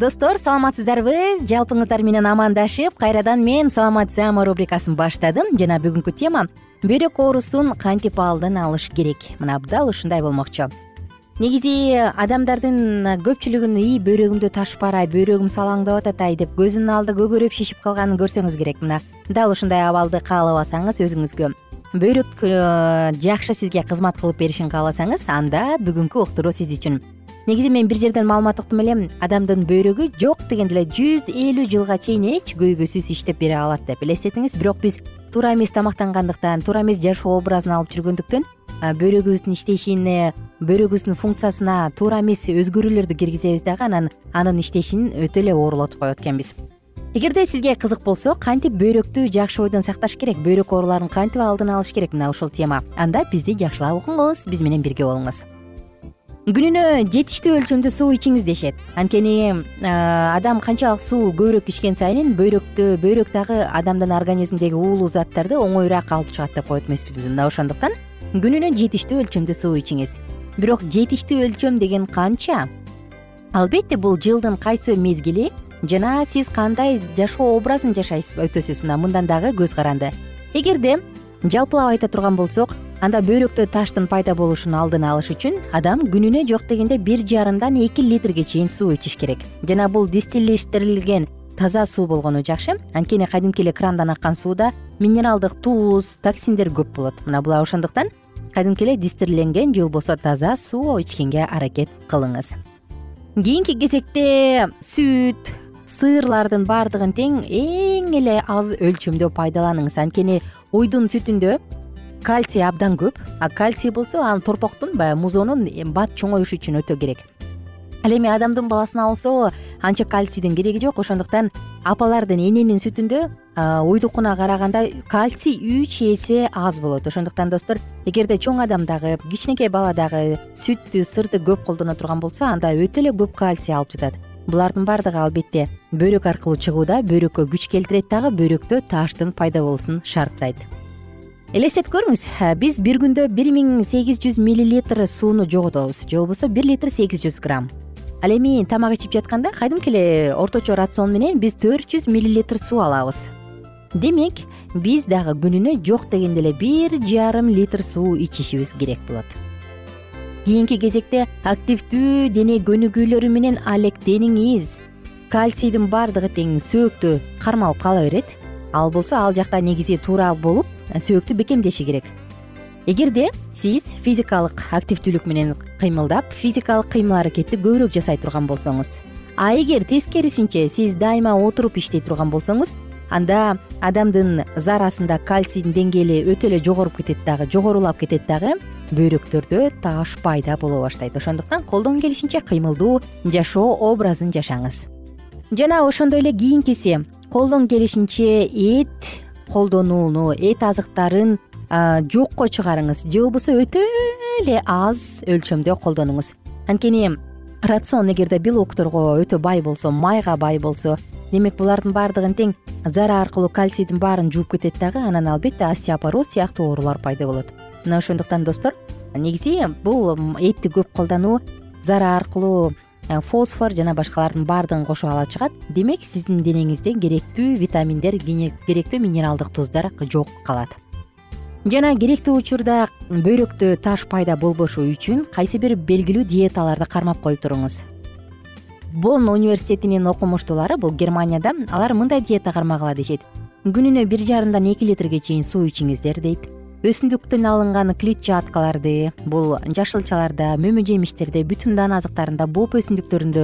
достор саламатсыздарбы жалпыңыздар менен амандашып кайрадан мен саламат саама рубрикасын баштадым. Жана бүгүнкү тема бөйрөк оорусун кантип алдын алыш керек? Мына дал ушундай болмокчу. Негизи адамдардын көпчүлүгүнүн ии бөйрөгүмдү таш барай бөйрөгүм салаңдап атат ай деп көзүнүн алды көгөрүп шишип калганын көрсөңүз керек. Мына дал ушундай абалды каалабасаңыз өзүңүзгө. Бөйрөк э, жакшы сизге кызмат кылып беришин кааласаңыз анда бүгүнкү уктуруу сиз үчүн негизи мен бир жерден маалымат уктум элем адамдын бөйрөгү жок дегенде эле жүз элүү жылга чейин эч көйгөйсүз иштеп бере алат деп элестетиңиз. Бирок биз туура эмес тамактангандыктан туура эмес жашоо образын алып жүргөндүктөн бөйрөгүбүздүн иштешине бөйрөгүбүздүн функциясына туура эмес өзгөрүүлөрдү киргизебиз дагы анан анын иштешин өтө эле оорлотуп коет экенбиз. Эгерде сизге кызык болсо кантип бөйрөктү жакшы бойдон сакташ керек? Бөйрөк ооруларын кантип алдын алыш керек? Мына ушул тема. Анда бизди жакшылап угуңуз биз менен бирге болуңуз күнүнө жетиштүү өлчөмдө суу ичиңиз дешет анткени адам канчалык суу көбүрөөк ичкен сайын бөйрөктө бөйрөк дагы адамдын организминдеги уулуу заттарды оңоюраак алып чыгат деп коет эмеспизби мына ошондуктан күнүнө жетиштүү өлчөмдө суу ичиңиз. Бирок жетиштүү өлчөм деген канча? Албетте бул жылдын кайсы мезгили жана сиз кандай жашоо образын жашайсыз өтөсүз мына мындан дагы көз каранды. Эгерде жалпылап айта турган болсок анда бөйрөктө таштын пайда болушун алдын алыш үчүн адам күнүнө жок дегенде бир жарымдан эки литрге чейин суу ичиш керек. Жана бул дистиллештирилген таза суу болгону жакшы. Анткени кадимки эле крандан аккан сууда минералдык туз токсиндер көп болот. Мына ошондуктан кадимки эле дистирленген же болбосо таза суу ичкенге аракет кылыңыз. Кийинки кезекте сүт сыырлардын баардыгын тең эң эле аз өлчөмдө пайдаланыңыз. Анткени уйдун сүтүндө кальций абдан көп а кальций болсо ал торпоктун баягы музоонун бат чоңоюшу үчүн өтө керек. Ал эми адамдын баласына болсо анча кальцийдин кереги жок. Ошондуктан апалардын эненин сүтүндө уйдукуна караганда кальций үч эсе аз болот. Ошондуктан достор эгерде чоң адам дагы кичинекей бала дагы сүттү сырды көп колдоно турган болсо анда өтө эле көп кальций алып жатат. Булардын баардыгы албетте бөйрөк аркылуу чыгууда бөйрөккө күч келтирет дагы бөйрөктө таштын пайда болуусун шарттайт элестетип көрүңүз биз бир күндө бир миң сегиз жүз миллилитр сууну жоготобуз. Же болбосо бир литр сегиз жүз грамм. Ал эми тамак ичип жатканда кадимки эле орточо рацион менен биз төрт жүз миллилитр суу алабыз. Демек биз дагы күнүнө жок дегенде эле бир жарым литр суу ичишибиз керек болот. Кийинки кезекте активдүү дене көнүгүүлөрү менен алектениңиз кальцийдин баардыгы тең сөөктө кармалып кала берет. Ал болсо ал жакта негизи туура болуп сөөктү бекемдеши керек. Эгерде сиз физикалык активдүүлүк менен кыймылдап физикалык кыймыл аракетти көбүрөөк жасай турган болсоңуз а эгер тескерисинче сиз дайыма отуруп иштей турган болсоңуз анда адамдын зарасында кальцийдин деңгээли өтө эле жогоруп кетет дагы жогорулап кетет дагы бөйрөктөрдө таш пайда боло баштайт. Ошондуктан колдон келишинче кыймылдуу жашоо образын жашаңыз. Жана ошондой эле кийинкиси колдон келишинче эт колдонууну эт азыктарын жокко чыгарыңыз. Же болбосо өтө эле аз өлчөмдө колдонуңуз. Анткени рацион эгерде белокторго өтө бай болсо майга бай болсо демек булардын баардыгын тең зара аркылуу кальцийдин баарын жууп кетет дагы анан албетте остеопороз сыяктуу оорулар пайда болот. Мына ошондуктан достор негизи бул этти көп колдонуу зара аркылуу фосфор жана башкалардын баардыгын кошуп ала чыгат. Демек сиздин денеңизде керектүү витаминдер керектүү минералдык туздар жок калат. Жана керектүү учурда бөйрөктө таш пайда болбошу үчүн кайсы бир белгилүү диеталарды кармап коюп туруңуз? Бон университетинин окумуштуулары бул германияда алар мындай диета кармагыла дешет. Күнүнө бир жарымдан эки литрге чейин суу ичиңиздер дейт өсүмдүктөн алынган клетчаткаларды бул жашылчаларда мөмө жемиштерде бүтүн даан азыктарында боп өсүмдүктөрүндө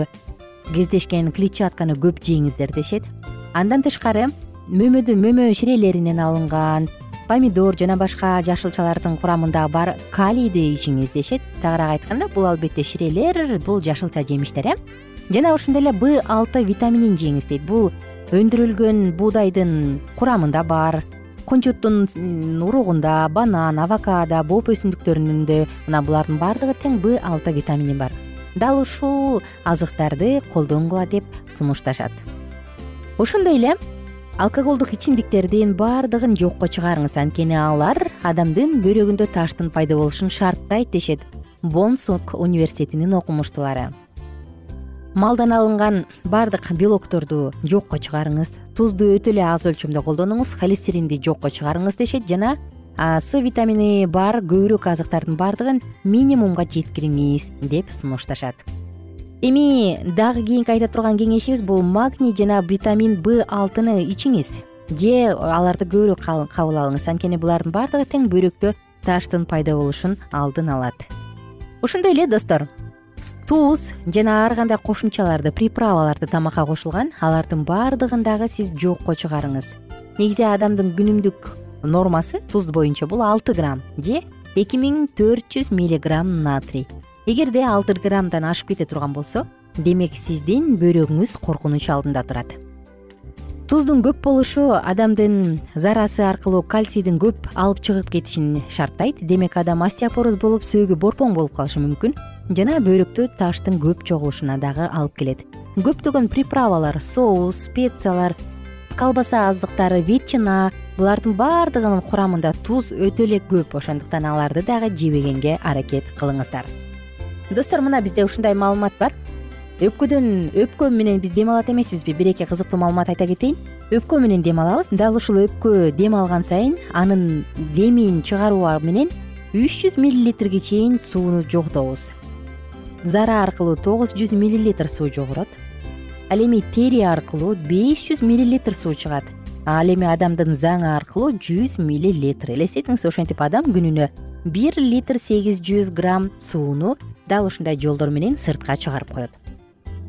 кездешкен клетчатканы көп жеңиздер дешет. Андан тышкары мөмөдү мөмө ширелеринен алынган помидор жана башка жашылчалардын курамында бар калийди ичиңиз дешет. Тагыраак айтканда бул албетте ширелер бул жашылча жемиштер э. Жана ошондой эле б алты витаминин жеңиз дейт. Бул өндүрүлгөн буудайдын курамында бар кунчуттун уругунда банан авокадо боп өсүмдүктөрүндө мына булардын баардыгы тең б алты витамини бар. Дал ушул азыктарды колдонгула деп сунушташат. Ошондой эле алкоголдук ичимдиктердин баардыгын жокко чыгарыңыз. Анткени алар адамдын бөйрөгүндө таштын пайда болушун шарттайт дешет бонсук университетинин окумуштуулары малдан алынган баардык белокторду жокко чыгарыңыз. Тузду өтө эле аз өлчөмдө колдонуңуз холестеринди жокко чыгарыңыз дешет жана с витамини бар көбүрөөк азыктардын баардыгын минимумга жеткириңиз деп сунушташат. Эми дагы кийинки айта турган кеңешибиз бул магний жана витамин б алтыны ичиңиз. Же аларды көбүрөөк кабыл алыңыз. Анткени булардын баардыгы тең бөйрөктө таштын пайда болушун алдын алат. Ошондой эле достор туз жана ар кандай кошумчаларды приправаларды тамакка кошулган алардын баардыгын дагы сиз жокко чыгарыңыз. Негизи адамдын күнүмдүк нормасы туз боюнча бул алты грамм же эки миң төрт жүз миллиграмм натрий. Эгерде алты граммдан ашып кете турган болсо демек сиздин бөйрөгүңүз коркунуч алдында турат. Туздун көп болушу адамдын зарасы аркылуу кальцийдин көп алып чыгып кетишин шарттайт. Демек адам остеопороз болуп сөөгү борпоң болуп калышы мүмкүн жана бөйрөктө таштын көп чогулушуна дагы алып келет. Көптөгөн приправалар соус специялар колбаса азыктары ветчина булардын баардыгынын курамында туз өтө эле көп. Ошондуктан аларды дагы жебегенге аракет кылыңыздар. Достор мына бизде ушундай маалымат бар. Өпкөдөн өпкө менен биз дем алат эмеспизби? Бир эки кызыктуу маалымат айта кетейин. Өпкө менен дем алабыз дал ушул өпкө дем алган сайын анын демин чыгаруу менен үч жүз миллилитрге чейин сууну жоготобуз зара аркылуу тогуз жүз миллилитр суу жогорот. Ал эми тери аркылуу беш жүз миллилитр суу чыгат. Ал эми адамдын заңы аркылуу жүз миллилитр элестетиңиз ошентип адам күнүнө бир литр сегиз жүз грамм сууну дал ушундай жолдор менен сыртка чыгарып коет.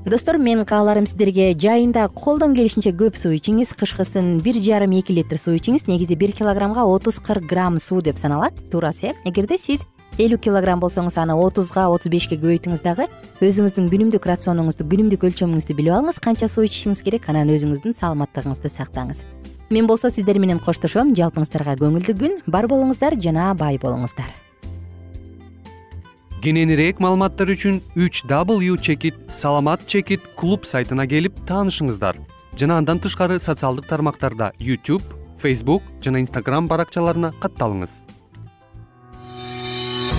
Достор менин кааларым сиздерге жайында колдон келишинче көп суу ичиңиз. Кышкысын бир жарым эки литр суу ичиңиз. Негизи бир килограммга отуз кырк грамм суу деп саналат. Туурасы э эгерде сиз элүү килограмм болсоңуз аны отузга отуз бешке көбөйтүңүз дагы. Өзүңүздүн күнүмдүк рационуңузду күнүмдүк өлчөмүңүздү билип алыңыз. Канча суу ичишиңиз керек анан өзүңүздүн саламаттыгыңызды сактаңыз. Мен болсо сиздер менен коштошом жалпыңыздарга көңүлдүү күн бар болуңуздар жана бай болуңуздар. Кененирээк маалыматтар үчүн үч w чекит саламат чекит клуб сайтына келип таанышыңыздар. Жана андан тышкары социалдык тармактарда youtube facebook жана instagram баракчаларына катталыңыз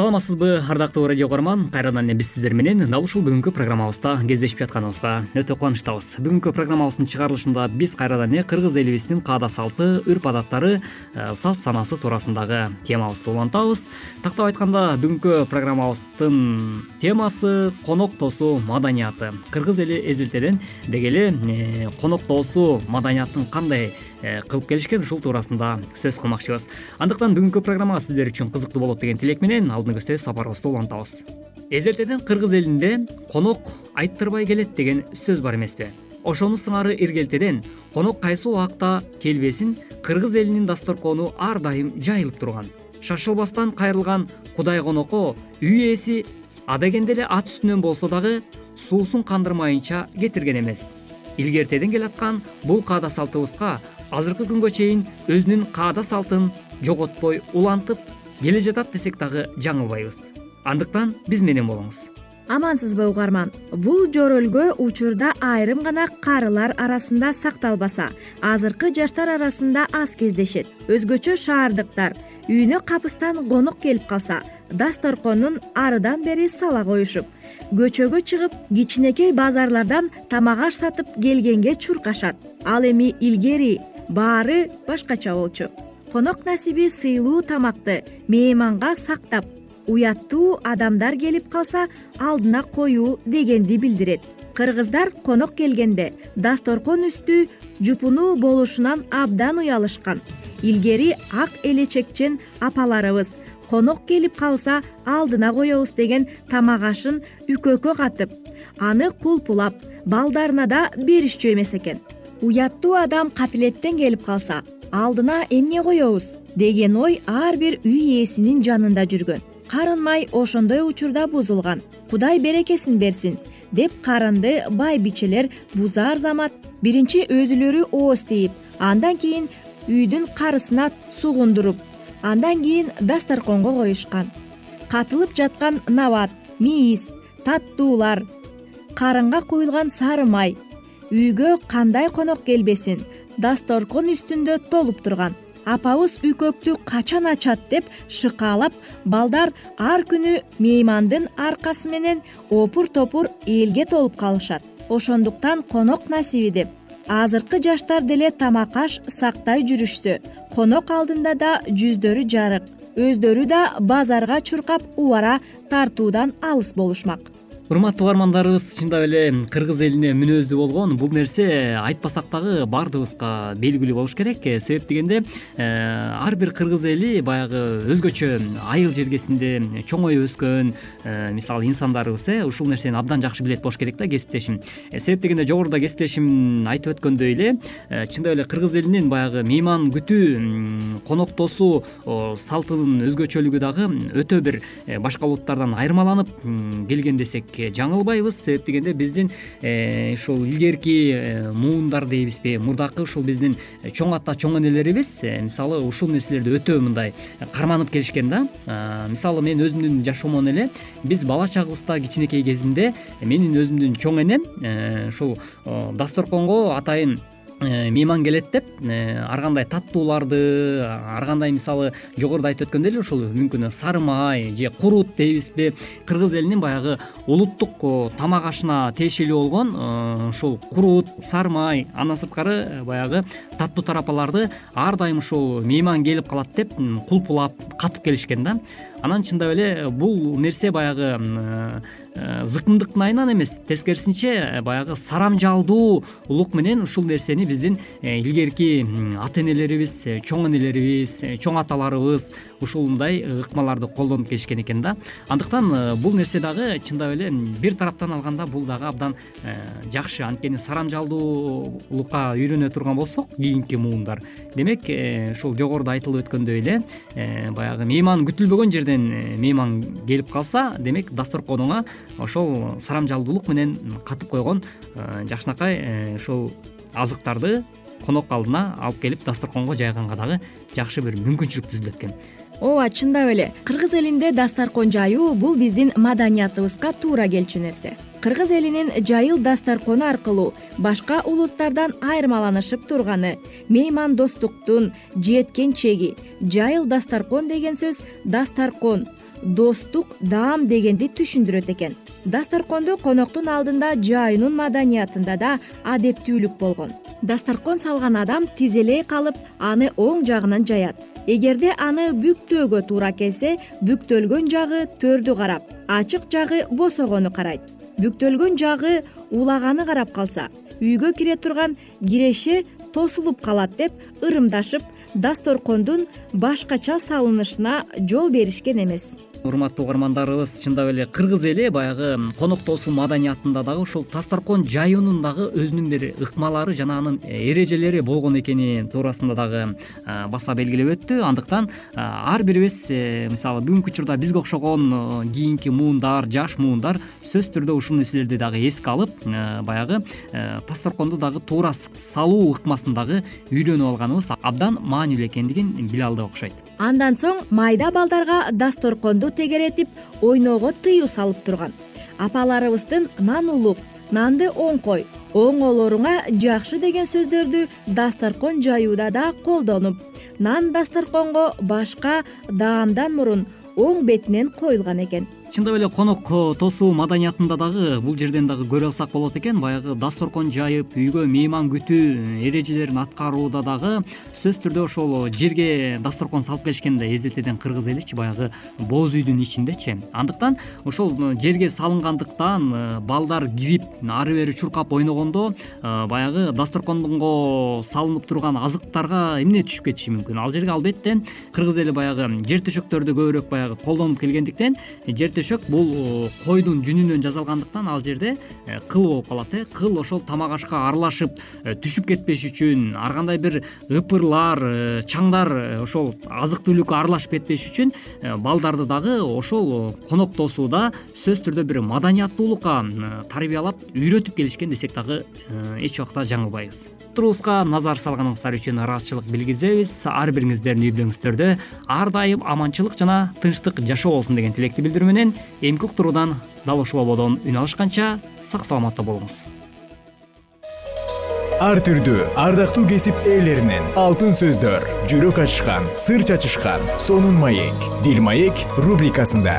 саламатсызбы ардактуу радио угарман кайрадан эле биз сиздер менен дал ушул бүгүнкү программабызда кездешип жатканыбызга өтө кубанычтабыз бүгүнкү программабыздын чыгарылышында биз кайрадан эле кыргыз элибиздин каада салты үрп адаттары э, салт санаасы туурасындагы темабызды улантабыз. Тактап айтканда бүгүнкү программабыздын темасы конок тосуу маданияты кыргыз эли эзелтеден деги эле э, конок тосуу маданияттын кандай кылып келишкен ушул туурасында сөз кылмакчыбыз. Андыктан бүгүнкү программа сиздер үчүн кызыктуу болот деген тилек менен алдыны көздөй сапарыбызды улантабыз. Эзелтеден кыргыз элинде конок айттырбай келет деген сөз бар эмеспи? Ошону сыңары иргелтеден конок кайсы убакта келбесин кыргыз элинин дасторкону ар дайым жайылып турган. Шашылбастан кайрылган кудай конокко үй ээси адегенде эле ат үстүнөн болсо дагы суусун кандырмайынча кетирген эмес. Илгертеден келаткан бул каада салтыбызга азыркы күнгө чейин өзүнүн каада салтын жоготпой улантып келе жатат десек дагы жаңылбайбыз. Андыктан биз менен болуңуз. Амансызбы угарман? Бул жорөлгө учурда айрым гана карылар арасында сакталбаса азыркы жаштар арасында аз кездешет. Өзгөчө шаардыктар. Үйүнө капыстан конок келип калса дасторконун арыдан бери сала коюшуп көчөгө чыгып кичинекей базарлардан тамак аш сатып келгенге чуркашат. Ал эми илгери баары башкача болчу. Конок насиби сыйлуу тамакты мейманга сактап уяттуу адамдар келип калса алдына коюу дегенди билдирет. Кыргыздар конок келгенде дасторкон үстү жупунуу болушунан абдан уялышкан. Илгери ак элечекчен апаларыбыз конок келип калса алдына коебуз деген тамак ашын үкөккө катып аны кулпулап балдарына да беришчү эмес экен уяттуу адам капилеттен келип калса алдына эмне коебуз деген ой ар бир үй ээсинин жанында жүргөн. Карын май ошондой учурда бузулган кудай берекесин берсин деп карынды байбичелер бузаар замат биринчи өзүлөрү ооз тийип андан кийин үйдүн карысына сугундуруп андан кийин дасторконго коюшкан. Катылып жаткан набат мийиз таттуулар карынга куюлган сары май үйгө кандай конок келбесин? Дасторкон үстүндө толуп турган. Апабыз үкөктү качан ачат деп шыкаалап балдар ар күнү меймандын аркасы менен опур топур элге толуп калышат. Ошондуктан конок насиби деп азыркы жаштар деле тамак аш сактай жүрүшсө конок алдында да жүздөрү жарык. Өздөрү да базарга чуркап убара тартуудан алыс болушмак урматтуу угармандарыбыз чындап эле кыргыз элине мүнөздүү болгон. Бул нерсе айтпасак дагы баардыгыбызга белгилүү болуш керек. Себеп дегенде э, ар бир кыргыз эли баягы өзгөчө айыл жергесинде чоңоюп өскөн э, мисалы инсандарыбыз э ушул нерсени абдан жакшы билет болуш керек да кесиптешим. Э, себеп дегенде жогоруда кесиптешим айтып өткөндөй эле чындап эле кыргыз элинин баягы мейман күтүү конок тосуу салтынын өзгөчөлүгү дагы өтө бир башка улуттардан айырмаланып келген десек жаңылбайбыз себеп дегенде биздин ушул илгерки муундар дейбизби мурдакы ушул биздин чоң ата чоң энелерибиз. Мисалы ушул нерселерди өтө мындай карманып келишкен да. Мисалы мен өзүмдүн жашоомон эле биз бала чагыбызда кичинекей кезимде менин өзүмдүн чоң энем ушул дасторконго атайын Э, мейман келет деп э, ар кандай таттууларды ар кандай мисалы жогоруда айтып өткөндөй эле ушул мүмкүн сары май же курут дейбизби. Кыргыз элинин баягы улуттук тамак ашына тиешелүү болгон э, ушул курут сары май андан сырткары баягы таттуу тарапаларды ар дайым ушул мейман келип калат деп кулпулап катып келишкен да. Анан чындап эле бул нерсе баягы Э, зыкымдыктын айынан эмес тескерисинче э, баягы сарамжалдуулук менен ушул нерсени биздин э, илгерки ата энелерибиз чоң энелерибиз чоң аталарыбыз ушундай ыкмаларды колдонуп келишкен экен да. Андыктан бул нерсе дагы чындап эле бир тараптан алганда бул дагы абдан жакшы. Анткени сарамжалдуулукка үйрөнө турган болсок кийинки муундар. Демек ушул жогоруда айтылып өткөндөй эле баягы мейман күтүлбөгөн жерден мейман келип калса демек дасторконуңа ошол сарамжалдуулук менен катып койгон э, жакшынакай э, ушул азыктарды конок алдына алып келип дасторконго жайганга дагы жакшы бир мүмкүнчүлүк түзүлөт экен ооба чындап эле кыргыз элинде дасторкон жаюу бул биздин маданиятыбызга туура келчү нерсе. Кыргыз элинин жайыл дасторкону аркылуу башка улуттардан айырмаланышып турганы меймандостуктун жеткен чеги жайыл дасторкон деген сөз дасторкон достук даам дегенди түшүндүрөт экен. Дасторкондо коноктун алдында жайынын маданиятында да адептүүлүк болгон. Дасторкон салган адам тизелей калып аны оң жагынан жаят. Эгерде аны бүктөөгө туура келсе бүктөлгөн жагы төрдү карап ачык жагы босогону карайт. Бүктөлгөн жагы улаганы карап калса үйгө кире турган киреше тосулуп калат деп ырымдашып дасторкондун башкача салынышына жол беришкен эмес урматтуу угармандарыбыз чындап эле кыргыз эли баягы конок тосуу маданиятында дагы ушул дасторкон жаюунун дагы өзүнүн бир ыкмалары жана анын эрежелери болгон экени туурасында дагы баса белгилеп өттү. Андыктан ар бирибиз э, мисалы бүгүнкү учурда бизге окшогон кийинки муундар жаш муундар сөзсүз түрдө ушул нерселерди дагы эске алып баягы дасторконду дагы туура салуу ыкмасын дагы үйрөнүп алганыбыз. Абдан маанилүү экендигин биле алдык окшойт андан соң майда балдарга дасторконду тегеретип ойноого тыюу салып турган. Апаларыбыздын нан улуп нанды оң кой оңолоруңа жакшы деген сөздөрдү дасторкон жаюуда да колдонуп нан дасторконго башка даамдан мурун оң бетинен коюлган экен чындап эле конок тосуу маданиятында дагы бул жерден дагы көрө алсак болот экен. Баягы дасторкон жайып үйгө мейман күтүү эрежелерин аткарууда дагы сөзсүз түрдө ошол жерге дасторкон салып келишкенде эзетеден кыргыз эличи баягы боз үйдүн ичиндечи. Андыктан ошол жерге салынгандыктан э, балдар кирип ары бери чуркап ойногондо э, баягы дасторконго салынып турган азыктарга эмне түшүп кетиши мүмкүн? Ал жерге албетте кыргыз эли баягы жер төшөктөрдү көбүрөөк баягы колдонуп келгендиктен жер төшөк бул э, койдун жүнүнөн жасалгандыктан ал жерде э, кыл болуп калат э. Кыл ошол тамак ашка аралашып э, түшүп кетпеш үчүн ар кандай бир ыпырлар чаңдар ошол азык түлүккө аралашып кетпеш үчүн балдарды дагы ошол конок тосууда сөзсүз түрдө бир маданияттуулукка тарбиялап үйрөтүп келишкен десек дагы эч убакта жаңылбайбыз назар салганыңыздар үчүн ыраазычылык билгизебиз. Ар бириңиздердин үй бүлөңүздөрдө ар дайым аманчылык жана тынчтык жашоо болсун деген тилекти билдирүү менен эмки уктуруудан дал ушул ободон үн алышканча сак саламатта болуңуз. Ар түрдүү ардактуу кесип ээлеринен алтын сөздөр жүрөк ачышкан сыр чачышкан сонун маек дил маек рубрикасында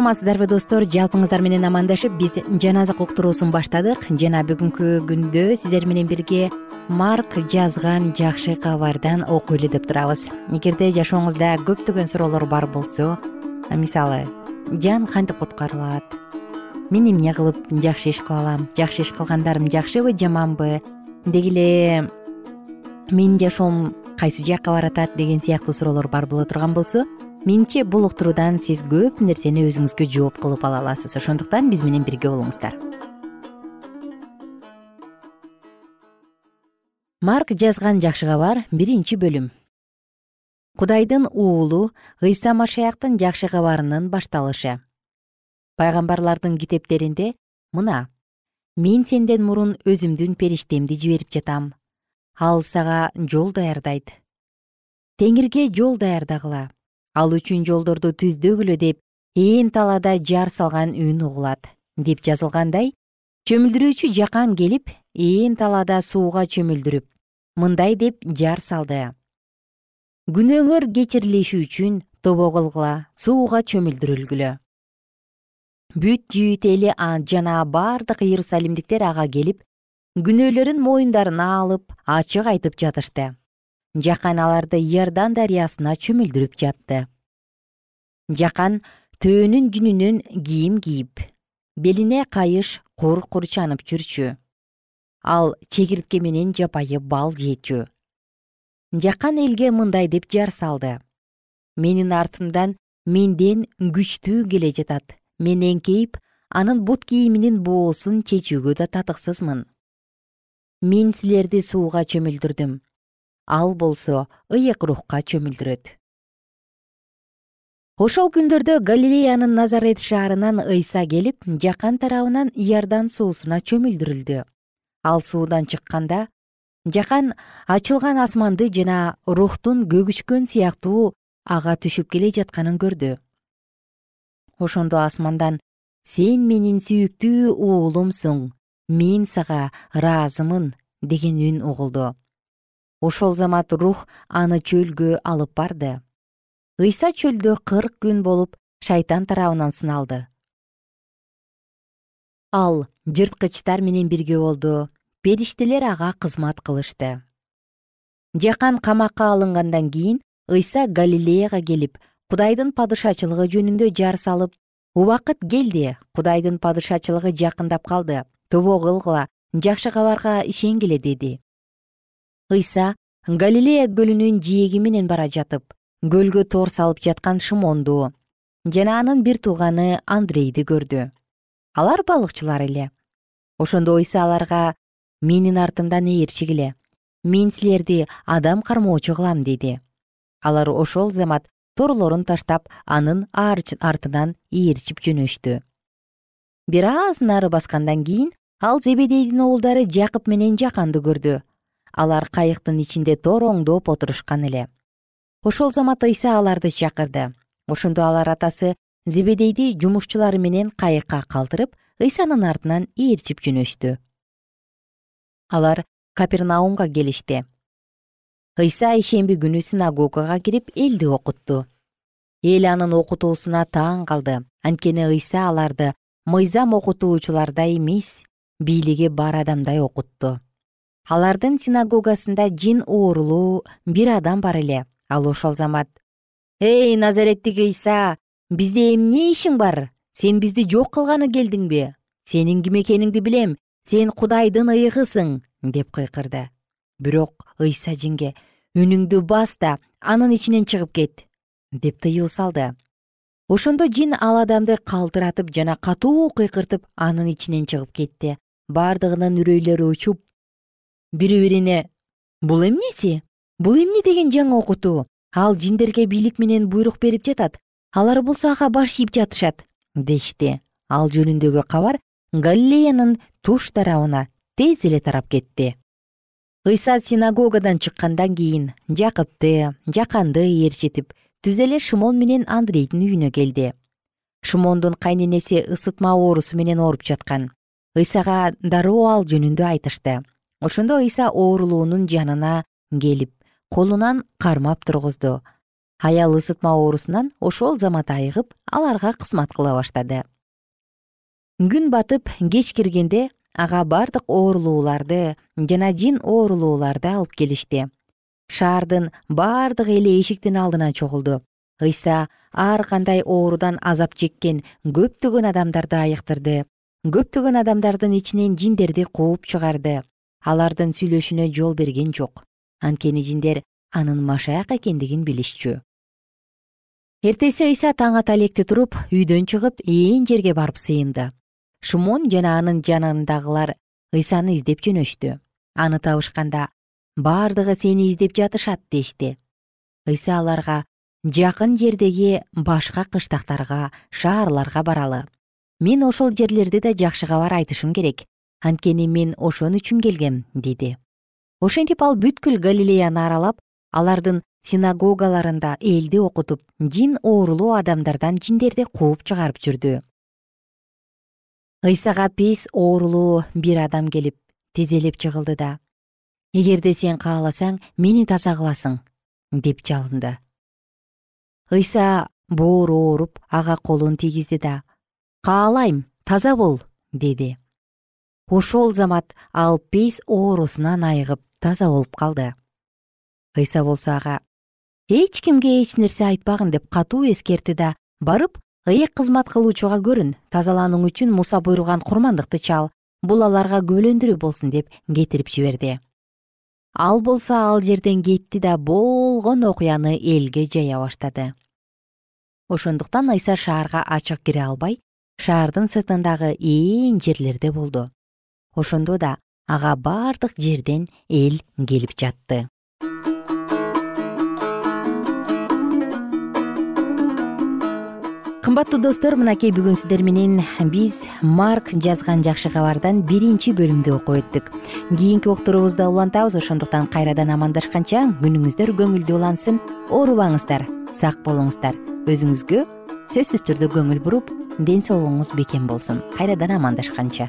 саламатсыздарбы достор? Жалпыңыздар менен амандашып биз жан азык уктуруусун баштадык. Жана бүгүнкү күндө сиздер менен бирге марк жазган жакшы кабардан окуйлу деп турабыз. Эгерде жашооңузда көптөгөн суроолор бар болсо мисалы жан кантип куткарылат? Мен эмне кылып жакшы иш кыла алам? Жакшы иш кылгандарым жакшыбы жаманбы деги эле менин жашоом кайсы жакка баратат? деген сыяктуу суроолор бар боло турган болсо менимче бул уктуруудан сиз көп нерсени өзүңүзгө жооп кылып ала аласыз. Ошондуктан биз менен бирге болуңуздар. Марк жазган жакшы кабар биринчи бөлүм. Кудайдын уулу ыйса машаяктын жакшы кабарынын башталышы. Пайгамбарлардын китептеринде мына мен сенден мурун өзүмдүн периштемди жиберип жатам. Ал сага жол даярдайт. Теңирге жол даярдагыла ал үчүн жолдорду түздөгүлө деп ээн талаада жар салган үн угулат деп жазылгандай чөмүлдүрүүчү жакан келип ээн талаада сууга чөмүлдүрүп мындай деп жар салды. Күнөөңөр кечирилиши үчүн тобо кылгыла сууга чөмүлдүрүлгүлө бүт жүйүт эли жана бардык иерусалимдиктер ага келип күнөөлөрүн моюндарына алып ачык айтып жатышты жакан аларды иордан дарыясына чөмүлдүрүп жатты. Жакан төөнүн жүнүнөн кийим кийип белине кайыш кур курчанып жүрчү ал чегиртке менен жапайы бал жечү. Жакан элге мындай деп жар салды. Менин артымдан менден күчтүү келе жатат. Мен эңкейип анын бут кийиминин боосун чечүүгө да татыксызмын. Мен силерди сууга чөмүлдүрдүм ал болсо ыйык рухка чөмүлдүрөт. Ошол күндөрдө галилеянын назарет шаарынан ыйса келип жакан тарабынан иордан суусуна чөмүлдүрүлдү. Ал суудан чыкканда жакан ачылган асманды жана рухтун көгүчкөн сыяктуу ага түшүп келе жатканын көрдү. Ошондо асмандан сен менин сүйүктүү уулумсуң мен сага ыраазымын деген үн угулду ошол замат рух аны чөлгө алып барды. Ыйса чөлдө кырк күн болуп шайтан тарабынан сыналды. Ал жырткычтар менен бирге болду. Периштелер ага кызмат кылышты. Жакан камакка алынгандан кийин ыйса галилеяга келип кудайдын падышачылыгы жөнүндө жар салып убакыт келди кудайдын падышачылыгы жакындап калды. Тобо кылгыла жакшы кабарга ишенгиле деди ыйса галилея көлүнүн жээги менен бара жатып көлгө тоор салып жаткан шымонду жана анын бир тууганы андрейди көрдү. Алар балыкчылар эле. Ошондо ыйса аларга менин артымдан ээрчигиле мен силерди адам кармоочу кылам деди алар ошол замат торлорун таштап анын артынан ээрчип жөнөштү. Бир аз нары баскандан кийин ал зебедейдин уулдары жакып менен жаканды көрдү алар кайыктын ичинде тороңдоп отурушкан эле. Ошол замат ыйса аларды чакырды. Ошондо алар атасы зебедейди жумушчулары менен кайыкка калтырып ыйсанын артынан ээрчип жөнөштү. Алар капернаумга келишти. Ыйса ишемби күнү синагогага кирип элди окутту эл анын окутуусуна таң калды. Анткени ыйса аларды мыйзам окутуучулардай эмес бийлиги бар адамдай окутту алардын синагогасында жин оорулуу бир адам бар эле. Ал ошол замат. Эй назареттик ыйса бизде эмне ишиң бар? Сен бизди жок кылганы келдиңби сенин ким экениңди билем. Сен кудайдын ыйыгысың деп кыйкырды. Бирок ыйса жинге үнүңдү бас да анын ичинен чыгып кет деп тыюу салды. Ошондо жин ал адамды калтыратып жана катуу кыйкыртып анын ичинен чыгып кетти. Бардыгынын үрөйлөрү учуп бири бирине бул эмнеси бул эмне деген жаңы окутуу? Ал жиндерге бийлик менен буйрук берип жатат. Алар болсо ага баш ийип жатышат дешти. Ал жөнүндөгү кабар галилеянын туш тарабына тез эле тарап кетти. Ыйса синагогадан чыккандан кийин жакыпты жаканды ээрчитип түз эле шымон менен андрейдин үйүнө келди. Шымондун кайненеси ысытма оорусу менен ооруп жаткан. Ыйсага дароо ал жөнүндө айтышты ошондо ыйса оорулуунун жанына келип колунан кармап тургузду. Аял ысытма оорусунан ошол замат айыгып аларга кызмат кыла баштады. Күн батып кеч киргенде ага бардык оорулууларды жана жин оорулууларды алып келишти. Шаардын бардык эли эшиктин алдына чогулду. Ыйса ар кандай оорудан азап чеккен көптөгөн адамдарды айыктырды. Көптөгөн адамдардын ичинен жиндерди кууп чыгарды алардын сүйлөшүүнө жол берген жок. Анткени жиндер анын машаяк экендигин билишчү. Эртеси ыйса таң ата электе туруп үйдөн чыгып ээн жерге барып сыйынды. Шымон жана анын жанындагылар ыйсаны издеп жөнөштү. Аны табышканда бардыгы сени издеп жатышат дешти. Ыйса аларга жакын жердеги башка кыштактарга шаарларга баралы. Мен ошол жерлерде да жакшы кабар айтышым керек анткени мен ошон үчүн келгем деди ошентип ал бүткүл галилеяны аралап алардын синагогаларында элди окутуп жин оорулуу адамдардан жиндерди кууп чыгарып жүрдү. Ыйсага пес оорулуу бир адам келип тизелеп жыгылды да эгерде сен кааласаң мени таза кыласың деп жалынды. Ыйса боору ооруп ага колун тийгизди да каалайм таза бол деди ошол замат ал пес оорусунан айыгып таза болуп калды. Ыйса болсо ага эч кимге эч нерсе айтпагын деп катуу эскертти да барып ыйык кызмат кылуучуга көрүн тазаланууң үчүн муса буйруган курмандыкты чал бул аларга күбөлөндүрүү болсун деп кетирип жиберди. Ал болсо ал жерден кетти да болгон окуяны элге жая баштады. Ошондуктан ыйса шаарга ачык кире албай шаардын сыртындагы ээн жерлерде болду ошондо да ага бардык жерден эл келип жатты. Кымбаттуу достор мынакей бүгүн сиздер менен биз марк жазган жакшы кабардан биринчи бөлүмдү окуп өттүк. Кийинки уктуруубузда улантабыз ошондуктан кайрадан амандашканча күнүңүздөр көңүлдүү улансын. Оорубаңыздар сак болуңуздар. Өзүңүзгө сөзсүз түрдө көңүл буруп ден соолугуңуз бекем болсун. Кайрадан амандашканча